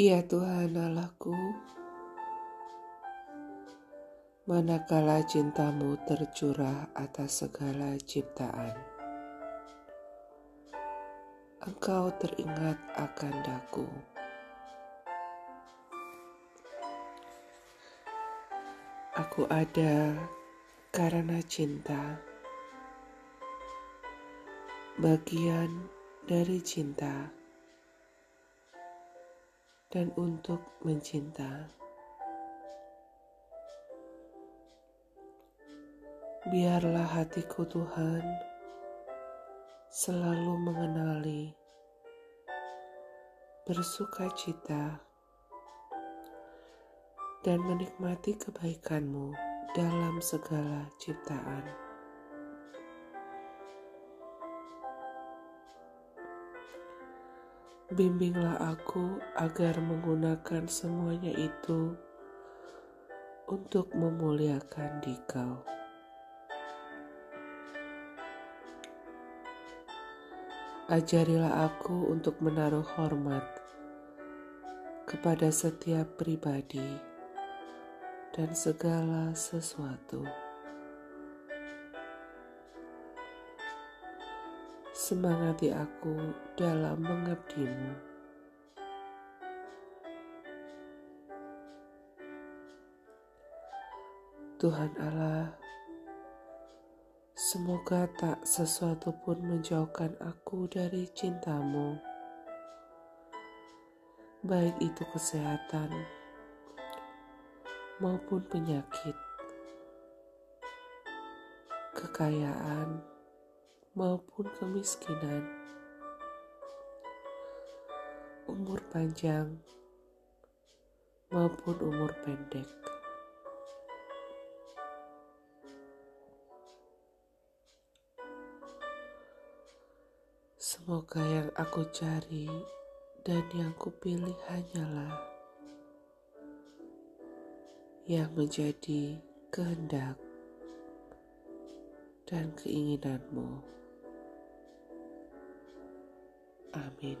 Ya Tuhan Allahku, manakala cintamu tercurah atas segala ciptaan, engkau teringat akan daku. Aku ada karena cinta, bagian dari cinta dan untuk mencinta. Biarlah hatiku Tuhan selalu mengenali bersuka cita dan menikmati kebaikanmu dalam segala ciptaan. Bimbinglah aku agar menggunakan semuanya itu untuk memuliakan Dikau. Ajarilah aku untuk menaruh hormat kepada setiap pribadi dan segala sesuatu. Semangati aku dalam mengabdimu. Tuhan Allah, semoga tak sesuatu pun menjauhkan aku dari cintamu, baik itu kesehatan maupun penyakit, kekayaan, maupun kemiskinan, umur panjang maupun umur pendek. Semoga yang aku cari dan yang kupilih hanyalah yang menjadi kehendak dan keinginanmu. Amin.